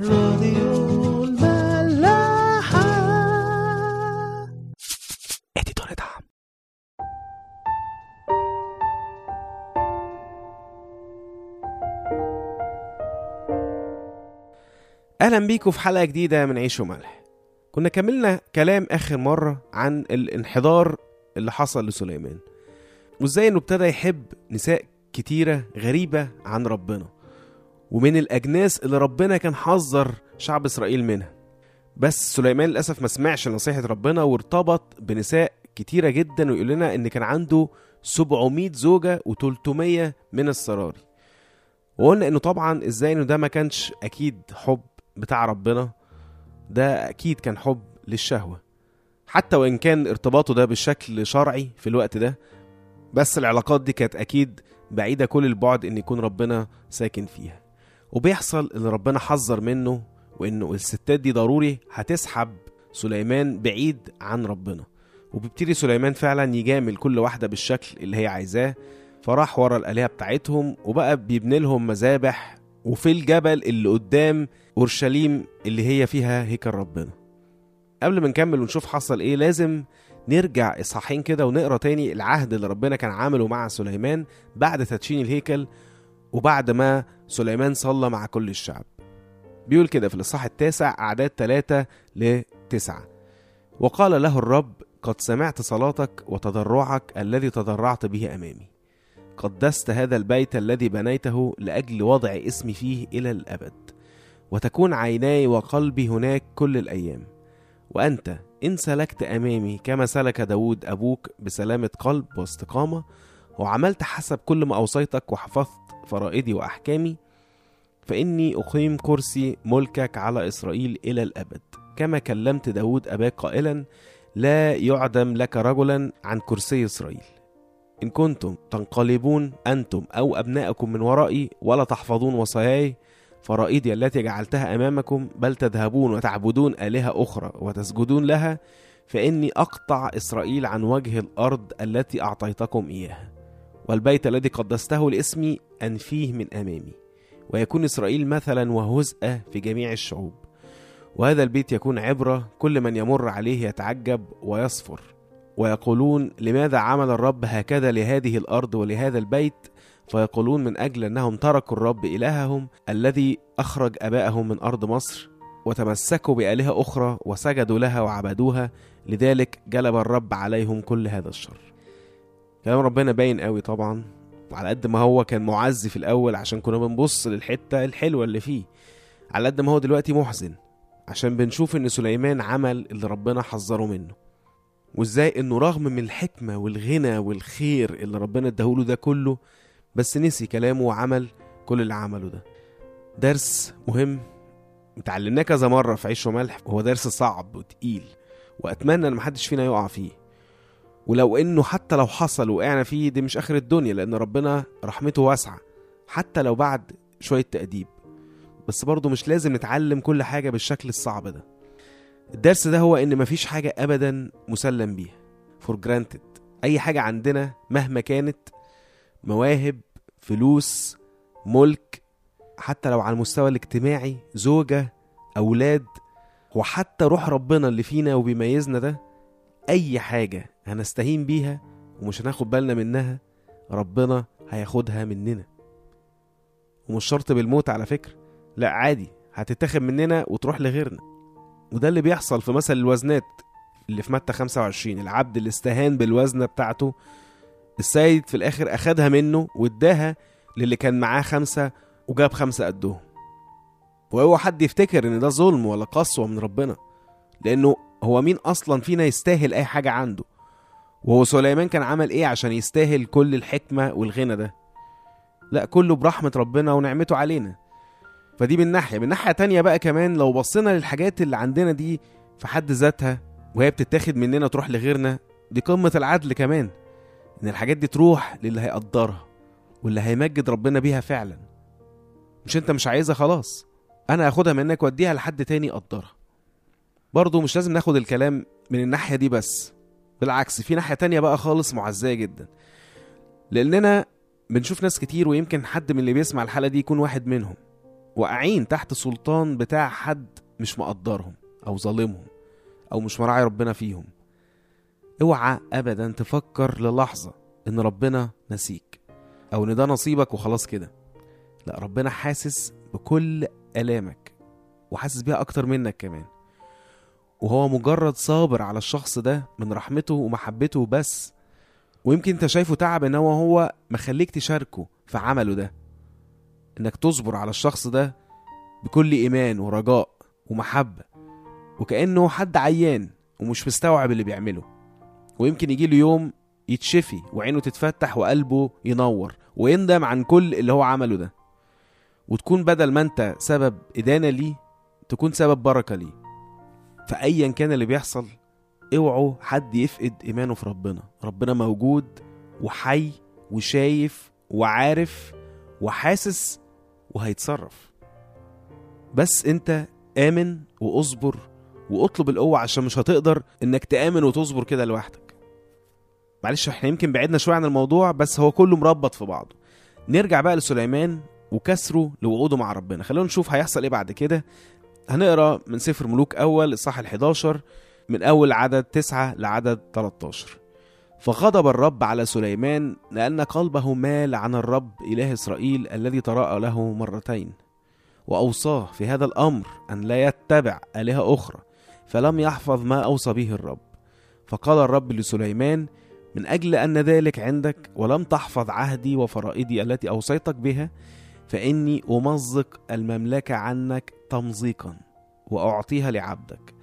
راديو الملاحة. اديتور دعم. أهلا بيكم في حلقة جديدة من عيش وملح. كنا كملنا كلام آخر مرة عن الانحدار اللي حصل لسليمان وإزاي إنه ابتدى يحب نساء كتيرة غريبة عن ربنا. ومن الأجناس اللي ربنا كان حذر شعب إسرائيل منها. بس سليمان للأسف ما سمعش نصيحه ربنا وارتبط بنساء كتيرة جدا ويقول لنا إن كان عنده 700 زوجة و300 من السراري. وقلنا إنه طبعا إزاي إنه ده ما كانش أكيد حب بتاع ربنا. ده أكيد كان حب للشهوة. حتى وإن كان ارتباطه ده بالشكل شرعي في الوقت ده بس العلاقات دي كانت أكيد بعيدة كل البعد إن يكون ربنا ساكن فيها. وبيحصل ان ربنا حذر منه وإنه الستات دي ضروري هتسحب سليمان بعيد عن ربنا. وبيبتدي سليمان فعلا يجامل كل واحدة بالشكل اللي هي عايزاه. فراح ورا الآلهة بتاعتهم وبقى بيبني لهم مذابح وفي الجبل اللي قدام أورشليم اللي هي فيها هيكل ربنا. قبل ما نكمل ونشوف حصل إيه لازم نرجع إصحاحين كده ونقرأ تاني العهد اللي ربنا كان عامله مع سليمان بعد تدشين الهيكل وبعد ما سليمان صلى مع كل الشعب. بيقول كده في الإصحاح التاسع أعداد ثلاثة لتسعة وقال له الرب قد سمعت صلاتك وتضرعك الذي تضرعت به أمامي. قدست هذا البيت الذي بنيته لأجل وضع اسمي فيه إلى الأبد. وتكون عيناي وقلبي هناك كل الأيام. وأنت إن سلكت أمامي كما سلك داود أبوك بسلامة قلب واستقامة وعملت حسب كل ما أوصيتك وحفظت فرائدي وأحكامي فإني أقيم كرسي ملكك على إسرائيل إلى الأبد. كما كلمت داود أباك قائلا لا يعدم لك رجلا عن كرسي إسرائيل. إن كنتم تنقلبون أنتم أو أبناءكم من ورائي ولا تحفظون وصاياي فرائدي التي جعلتها أمامكم بل تذهبون وتعبدون آلهة أخرى وتسجدون لها فإني أقطع إسرائيل عن وجه الأرض التي أعطيتكم إياها. والبيت الذي قدسته لاسمي أنفيه من أمامي. ويكون إسرائيل مثلا وهزءة في جميع الشعوب. وهذا البيت يكون عبرة كل من يمر عليه يتعجب ويصفر. ويقولون لماذا عمل الرب هكذا لهذه الأرض ولهذا البيت؟ فيقولون من أجل أنهم تركوا الرب إلههم الذي أخرج أبائهم من أرض مصر وتمسكوا بآلهة أخرى وسجدوا لها وعبدوها. لذلك جلب الرب عليهم كل هذا الشر. كلام ربنا باين قوي طبعا وعلى قد ما هو كان معزي في الأول عشان كنا بنبص للحتة الحلوة اللي فيه. على قد ما هو دلوقتي محزن عشان بنشوف إن سليمان عمل اللي ربنا حذره منه. وإزاي إنه رغم من الحكمة والغنى والخير اللي ربنا اداهوله ده كله بس نسي كلامه وعمل كل اللي عمله ده. درس مهم اتعلمناه كذا مرة في عيش وملح هو درس صعب وتقيل وأتمنى إن محدش فينا يقع فيه. ولو إنه حتى لو حصل وقعنا فيه دي مش آخر الدنيا لأن ربنا رحمته واسعة حتى لو بعد شوية تأديب. بس برضه مش لازم نتعلم كل حاجة بالشكل الصعب ده. الدرس ده هو إن مفيش حاجة ابدا مسلم بيها. for granted أي حاجة عندنا مهما كانت مواهب فلوس ملك حتى لو على المستوى الاجتماعي زوجة أولاد وحتى روح ربنا اللي فينا وبيميزنا ده أي حاجة هنستهين بيها ومش هناخد بالنا منها ربنا هياخدها مننا. ومش شرط بالموت على فكرة لا عادي هتتاخد مننا وتروح لغيرنا. وده اللي بيحصل في مثل الوزنات اللي في متى 25 العبد اللي استهان بالوزنة بتاعته السيد في الآخر أخدها منه واداها للي كان معاه خمسة وجاب خمسة قدهم. وهو حد يفتكر إن ده ظلم ولا قسوة من ربنا لأنه هو مين أصلا فينا يستاهل أي حاجة عنده؟ وهو سليمان كان عمل إيه عشان يستاهل كل الحكمة والغنى ده؟ لا كله برحمة ربنا ونعمته علينا. فدي من ناحية. من ناحية تانية بقى كمان لو بصينا للحاجات اللي عندنا دي في حد ذاتها وهي بتتاخد مننا تروح لغيرنا دي قمة العدل كمان. إن الحاجات دي تروح للي هيقدرها واللي هيمجد ربنا بيها فعلا. مش أنت مش عايزها؟ خلاص. أنا هاخدها منك وأديها لحد تاني يقدرها. برضه مش لازم ناخد الكلام من الناحية دي بس بالعكس في ناحية تانية بقى خالص معزية جدا. لأننا بنشوف ناس كتير ويمكن حد من اللي بيسمع الحلقة دي يكون واحد منهم. واقعين تحت سلطان بتاع حد مش مقدرهم أو ظالمهم أو مش مراعي ربنا فيهم. اوعى ابدا تفكر للحظة إن ربنا نسيك أو إن ده نصيبك وخلاص كده. لا ربنا حاسس بكل آلامك وحاسس بيها أكتر منك كمان. وهو مجرد صابر على الشخص ده من رحمته ومحبته بس. ويمكن انت شايفه تعب ان هو هو مخليك تشاركه في عمله ده. انك تصبر على الشخص ده بكل ايمان ورجاء ومحبة. وكأنه حد عيان ومش مستوعب اللي بيعمله. ويمكن يجي له يوم يتشفي وعينه تتفتح وقلبه ينور ويندم عن كل اللي هو عمله ده. وتكون بدل ما انت سبب إدانة ليه تكون سبب بركة ليه. فايا كان اللي بيحصل اوعوا حد يفقد إيمانه في ربنا. ربنا موجود وحي وشايف وعارف وحاسس وهيتصرف. بس أنت آمن واصبر واطلب القوة عشان مش هتقدر إنك تآمن وتصبر كده لوحدك. معلش إحنا يمكن بعدنا شوية عن الموضوع بس هو كله مربط في بعضه. نرجع بقى لسليمان وكسره لوعوده مع ربنا. خلونا نشوف هيحصل إيه بعد كده. هنقرأ من سفر ملوك أول الصح ال11 من أول عدد 9 لعدد 13 فغضب الرب على سليمان لأن قلبه مال عن الرب إله إسرائيل الذي تراءى له مرتين وأوصاه في هذا الأمر أن لا يتبع آلهة أخرى فلم يحفظ ما أوصى به الرب. فقال الرب لسليمان من أجل أن ذلك عندك ولم تحفظ عهدي وفرائدي التي أوصيتك بها فإني أمزق المملكة عنك تمزيقا وأعطيها لعبدك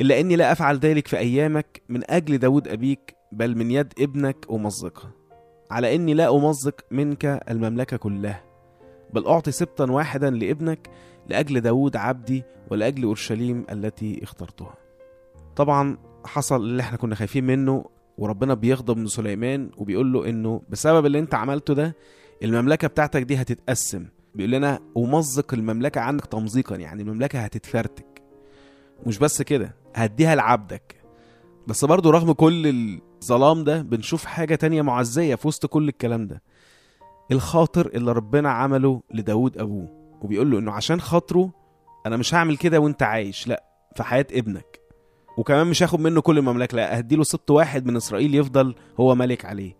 إلا إني لا أفعل ذلك في أيامك من أجل داود أبيك بل من يد ابنك أمزقها. على إني لا أمزق منك المملكة كلها بل أعطي سبطا واحدا لابنك لأجل داود عبدي ولأجل أورشليم التي اخترتها. طبعا حصل اللي إحنا كنا خايفين منه وربنا بيغضب من سليمان وبيقول له إنه بسبب اللي أنت عملته ده المملكة بتاعتك دي هتتقسم. بيقول لنا أمزق المملكة عنك تمزيقا يعني المملكة هتتفرتك. مش بس كده هديها لعبدك. بس برضو رغم كل الظلام ده بنشوف حاجة تانية معزية في وسط كل الكلام ده. الخاطر اللي ربنا عمله لداود أبوه. وبيقول له إنه عشان خاطره أنا مش هعمل كده وأنت عايش لأ في حياة ابنك. وكمان مش هاخد منه كل المملكة لأ هديله سبط واحد من إسرائيل يفضل هو ملك عليه.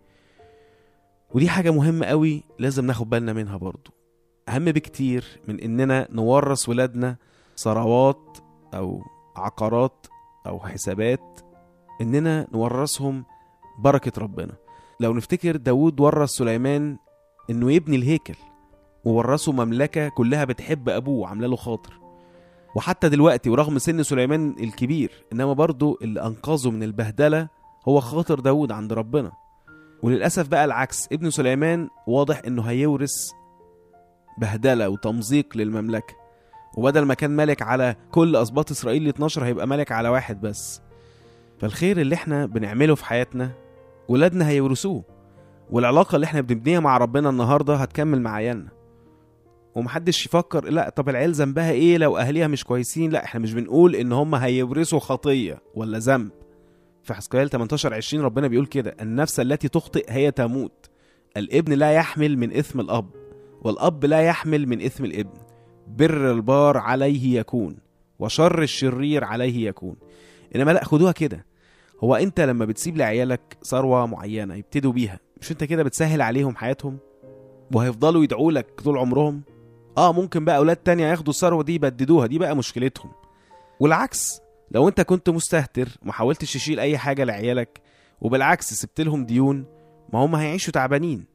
ودي حاجة مهمة قوي لازم ناخد بالنا منها برضو. أهم بكتير من إننا نورث ولادنا ثروات أو عقارات أو حسابات إننا نورثهم بركة ربنا. لو نفتكر داود ورث سليمان إنه يبني الهيكل وورثه مملكة كلها بتحب أبوه عاملة له خاطر. وحتى دلوقتي ورغم سن سليمان الكبير إنما برضه اللي أنقذه من البهدلة هو خاطر داود عند ربنا. وللأسف بقى العكس ابن سليمان واضح إنه هيورث بهدلة وتمزيق للمملكة. وبدل ما كان ملك على كل أسباط إسرائيل ال 12 هيبقى ملك على واحد بس. فالخير اللي إحنا بنعمله في حياتنا ولادنا هيورثوه والعلاقة اللي إحنا بنبنيها مع ربنا النهاردة هتكمل مع عيالنا. ومحدش يفكر لا طب العيال ذنبها إيه لو أهاليها مش كويسين؟ لا إحنا مش بنقول إن هم هيورثوا خطية ولا ذنب. في حسقيال 18 20 ربنا بيقول كده النفس التي تخطئ هي تموت. الابن لا يحمل من إثم الأب. والأب لا يحمل من إثم الابن بر البار عليه يكون وشر الشرير عليه يكون. إنما لا خدوها كده. هو أنت لما بتسيب لعيالك ثروة معينة يبتدوا بيها مش أنت كده بتسهل عليهم حياتهم؟ وهيفضلوا يدعوا لك طول عمرهم؟ آه ممكن بقى أولاد تانية ياخدوا الثروة دي يبددوها دي بقى مشكلتهم. والعكس لو أنت كنت مستهتر ما حاولتش تشيل أي حاجة لعيالك وبالعكس سبت لهم ديون ما هم هيعيشوا تعبانين.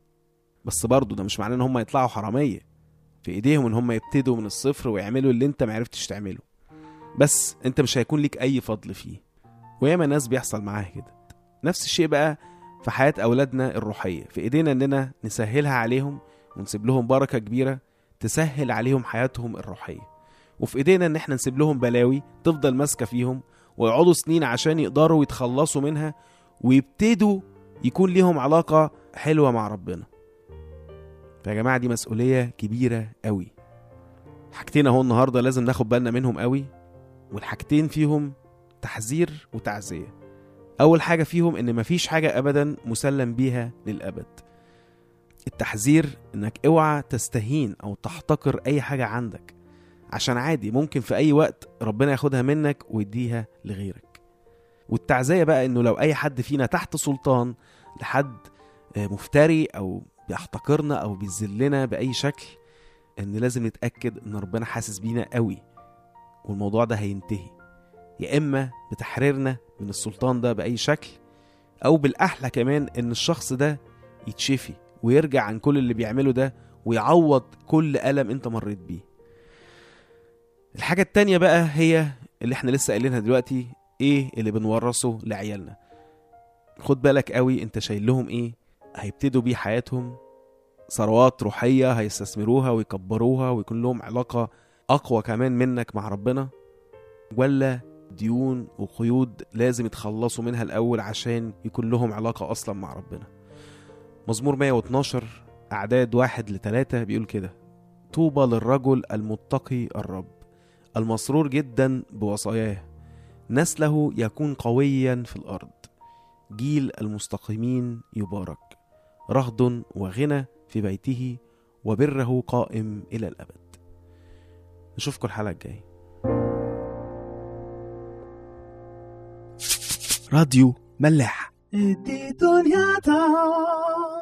بس برضه ده مش معناه إن هم يطلعوا حرامية. في إيديهم إن هم يبتدوا من الصفر ويعملوا اللي أنت معرفتش تعمله. بس أنت مش هيكون ليك أي فضل فيه. وياما ناس بيحصل معاها كده. نفس الشيء بقى في حياة أولادنا الروحية. في إيدينا إننا نسهلها عليهم ونسيب لهم بركة كبيرة تسهل عليهم حياتهم الروحية. وفي إيدينا إن إحنا نسيب لهم بلاوي تفضل ماسكة فيهم ويقعدوا سنين عشان يقدروا يتخلصوا منها ويبتدوا يكون ليهم علاقة حلوة مع ربنا. فيا جماعة دي مسؤولية كبيرة قوي. حاجتين أهو النهاردة لازم ناخد بالنا منهم قوي والحاجتين فيهم تحذير وتعزية. أول حاجة فيهم إن مفيش حاجة أبدا مسلم بيها للأبد. التحذير إنك أوعى تستهين أو تحتقر أي حاجة عندك عشان عادي ممكن في أي وقت ربنا ياخدها منك ويديها لغيرك. والتعزية بقى إنه لو أي حد فينا تحت سلطان لحد آه، مفتري أو بيحتقرنا أو بيذلنا بأي شكل إن لازم نتأكد إن ربنا حاسس بينا قوي والموضوع ده هينتهي. يا إما بتحريرنا من السلطان ده بأي شكل أو بالأحلى كمان إن الشخص ده يتشفي ويرجع عن كل اللي بيعمله ده ويعوض كل ألم أنت مريت بيه. الحاجة التانية بقى هي اللي إحنا لسه قايلينها دلوقتي إيه اللي بنورثه لعيالنا؟ خد بالك قوي أنت شايل لهم إيه؟ هيبتدوا بيه حياتهم. ثروات روحية هيستثمروها ويكبروها ويكون لهم علاقة أقوى كمان منك مع ربنا. ولا ديون وقيود لازم يتخلصوا منها الأول عشان يكون لهم علاقة أصلا مع ربنا. مزمور 112 أعداد واحد لتلاتة بيقول كده طوبى للرجل المتقي الرب المسرور جدا بوصاياه. نسله يكون قويا في الأرض. جيل المستقيمين يبارك. رغد وغنى في بيته وبره قائم إلى الأبد. نشوفكم الحلقة الجاية. راديو ملاح. دي دنيا تعم